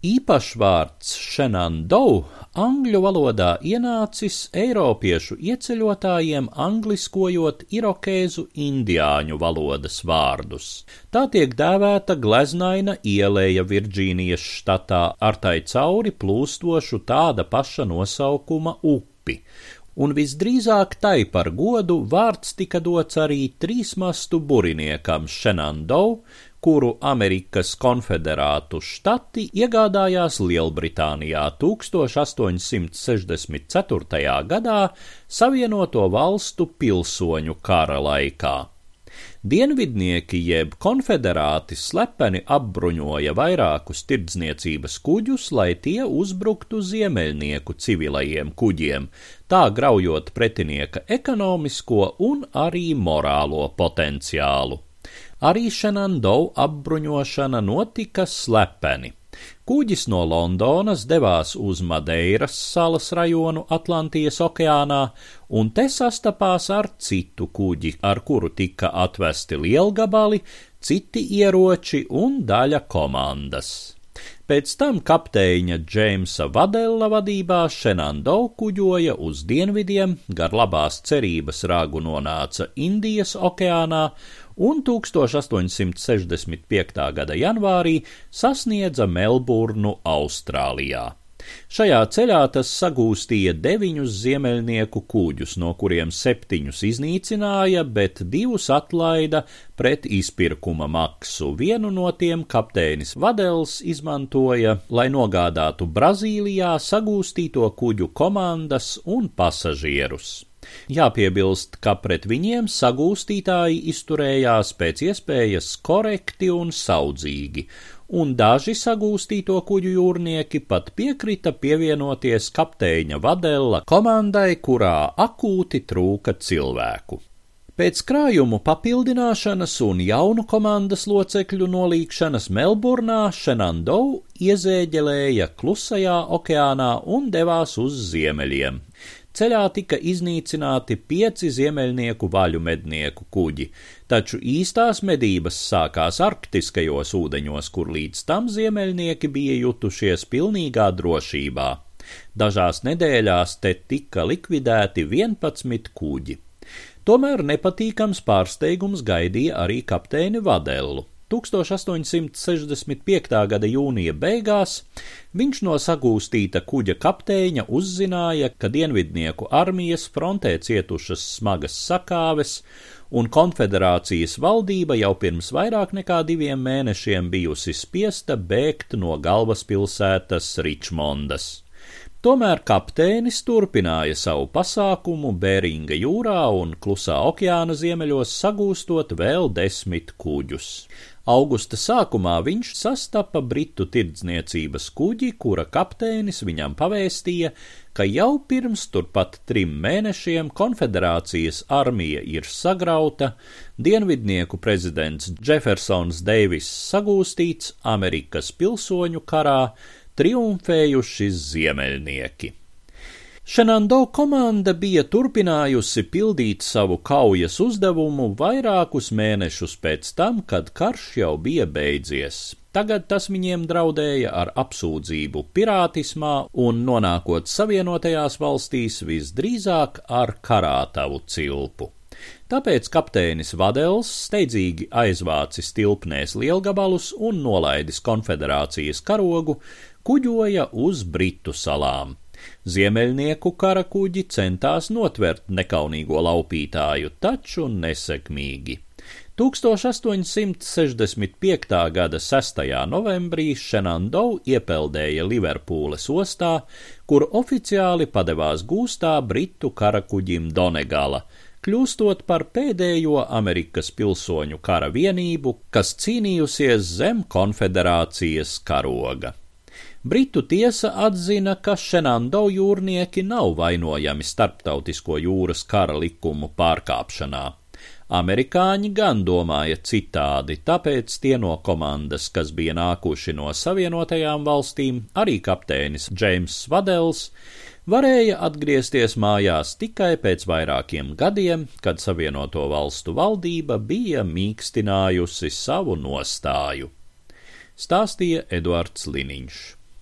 Īpašvārds Shenandoah angļu valodā ienācis eiropiešu ieceļotājiem angliskojot irokēzu indiāņu valodas vārdus. Tā tiek dēvēta gleznaina ieleja Virģīnijas štatā ar tai cauri plūstošu tāda paša nosaukuma upi, un visdrīzāk tai par godu vārds tika dots arī trīsmastu buriniekam Shenandoah, kuru Amerikas konfederātu štati iegādājās Lielbritānijā 1864. gadā Savienoto valstu pilsoņu kara laikā. Dienvidnieki jeb konfederāti slepeni apbruņoja vairākus tirdzniecības kuģus, lai tie uzbruktu ziemeļnieku civilajiem kuģiem, tā graujot pretinieka ekonomisko un arī morālo potenciālu. Arī Šenandou apbruņošana notika slepeni. Kuģis no Londonas devās uz Madeiras salas rajonu Atlantijas okeānā, un te sastapās ar citu kuģi, ar kuru tika atvesti lielgabali, citi ieroči un daļa komandas. Pēc tam kapteiņa Džeimsa Vadella vadībā Šenando kuģoja uz dienvidiem, gar labās cerības rāgu nonāca Indijas okeānā un 1865. gada janvārī sasniedza Melburnu Austrālijā. Šajā ceļā tas sagūstīja deviņus ziemeļnieku kuģus, no kuriem septiņus iznīcināja, bet divus atlaida pret izpirkuma maksu. Vienu no tiem kapteinis Vadels izmantoja, lai nogādātu Brazīlijā sagūstīto kuģu komandas un pasažierus. Jāpiebilst, ka pret viņiem sagūstītāji izturējās pēc iespējas korekti un saudzīgi, un daži sagūstīto kuģu jūrnieki pat piekrita pievienoties kapteiņa Vadella komandai, kurā akūti trūka cilvēku. Pēc krājumu papildināšanas un jaunu komandas locekļu nolīgšanas Melburnā Šenandou iezēģelēja klusajā okeānā un devās uz ziemeļiem. Ceļā tika iznīcināti pieci ziemeļnieku vaļu mednieku kuģi, taču īstās medības sākās arktiskajos ūdeņos, kur līdz tam ziemeļnieki bija jutušies pilnīgā drošībā. Dažās nedēļās te tika likvidēti 11 kuģi. Tomēr nepatīkams pārsteigums gaidīja arī kapteini Vadellu. 1865. gada jūnija beigās viņš no sagūstīta kuģa kapteiņa uzzināja, ka dienvidnieku armijas frontē cietušas smagas sakāves, un konfederācijas valdība jau pirms vairāk nekā diviem mēnešiem bijusi spiesta bēgt no galvaspilsētas Ričmondas. Tomēr kapteinis turpināja savu pasākumu Bēringa jūrā un Klusā okeāna ziemeļos sagūstot vēl desmit kuģus. Augusta sākumā viņš sastapa britu tirdzniecības kuģi, kura kapteinis viņam pavēstīja, ka jau pirms turpat trim mēnešiem konfederācijas armija ir sagrauta, dienvidnieku prezidents Jeffersons Deivis sagūstīts Amerikas pilsoņu karā, triumfējuši ziemeļnieki. Šenando komanda bija turpinājusi pildīt savu kaujas uzdevumu vairākus mēnešus pēc tam, kad karš jau bija beidzies. Tagad tas viņiem draudēja ar apsūdzību pirātismā un nonākot Savienotajās valstīs visdrīzāk ar karātavu cilpu. Tāpēc kapteinis Vadels steidzīgi aizvācis tilpnēs lielgabalus un nolaidis konfederācijas karogu, kuģoja uz Britu salām. Ziemeļnieku kara kuģi centās notvert nekaunīgo laupītāju, taču nesekmīgi. 1865. gada 6. novembrī Šenandou iepeldēja Liverpūles ostā, kur oficiāli padevās gūstā britu karakuģim Donegala, kļūstot par pēdējo Amerikas pilsoņu kara vienību, kas cīnījusies zem konfederācijas karoga. Britu tiesa atzina, ka Šenando jūrnieki nav vainojami starptautisko jūras kara likumu pārkāpšanā. Amerikāņi gan domāja citādi, tāpēc tie no komandas, kas bija nākuši no Savienotajām valstīm, arī kapteinis Džeims Vadels, varēja atgriezties mājās tikai pēc vairākiem gadiem, kad Savienoto valstu valdība bija mīkstinājusi savu nostāju. Stāstīja Eduards Liniņš.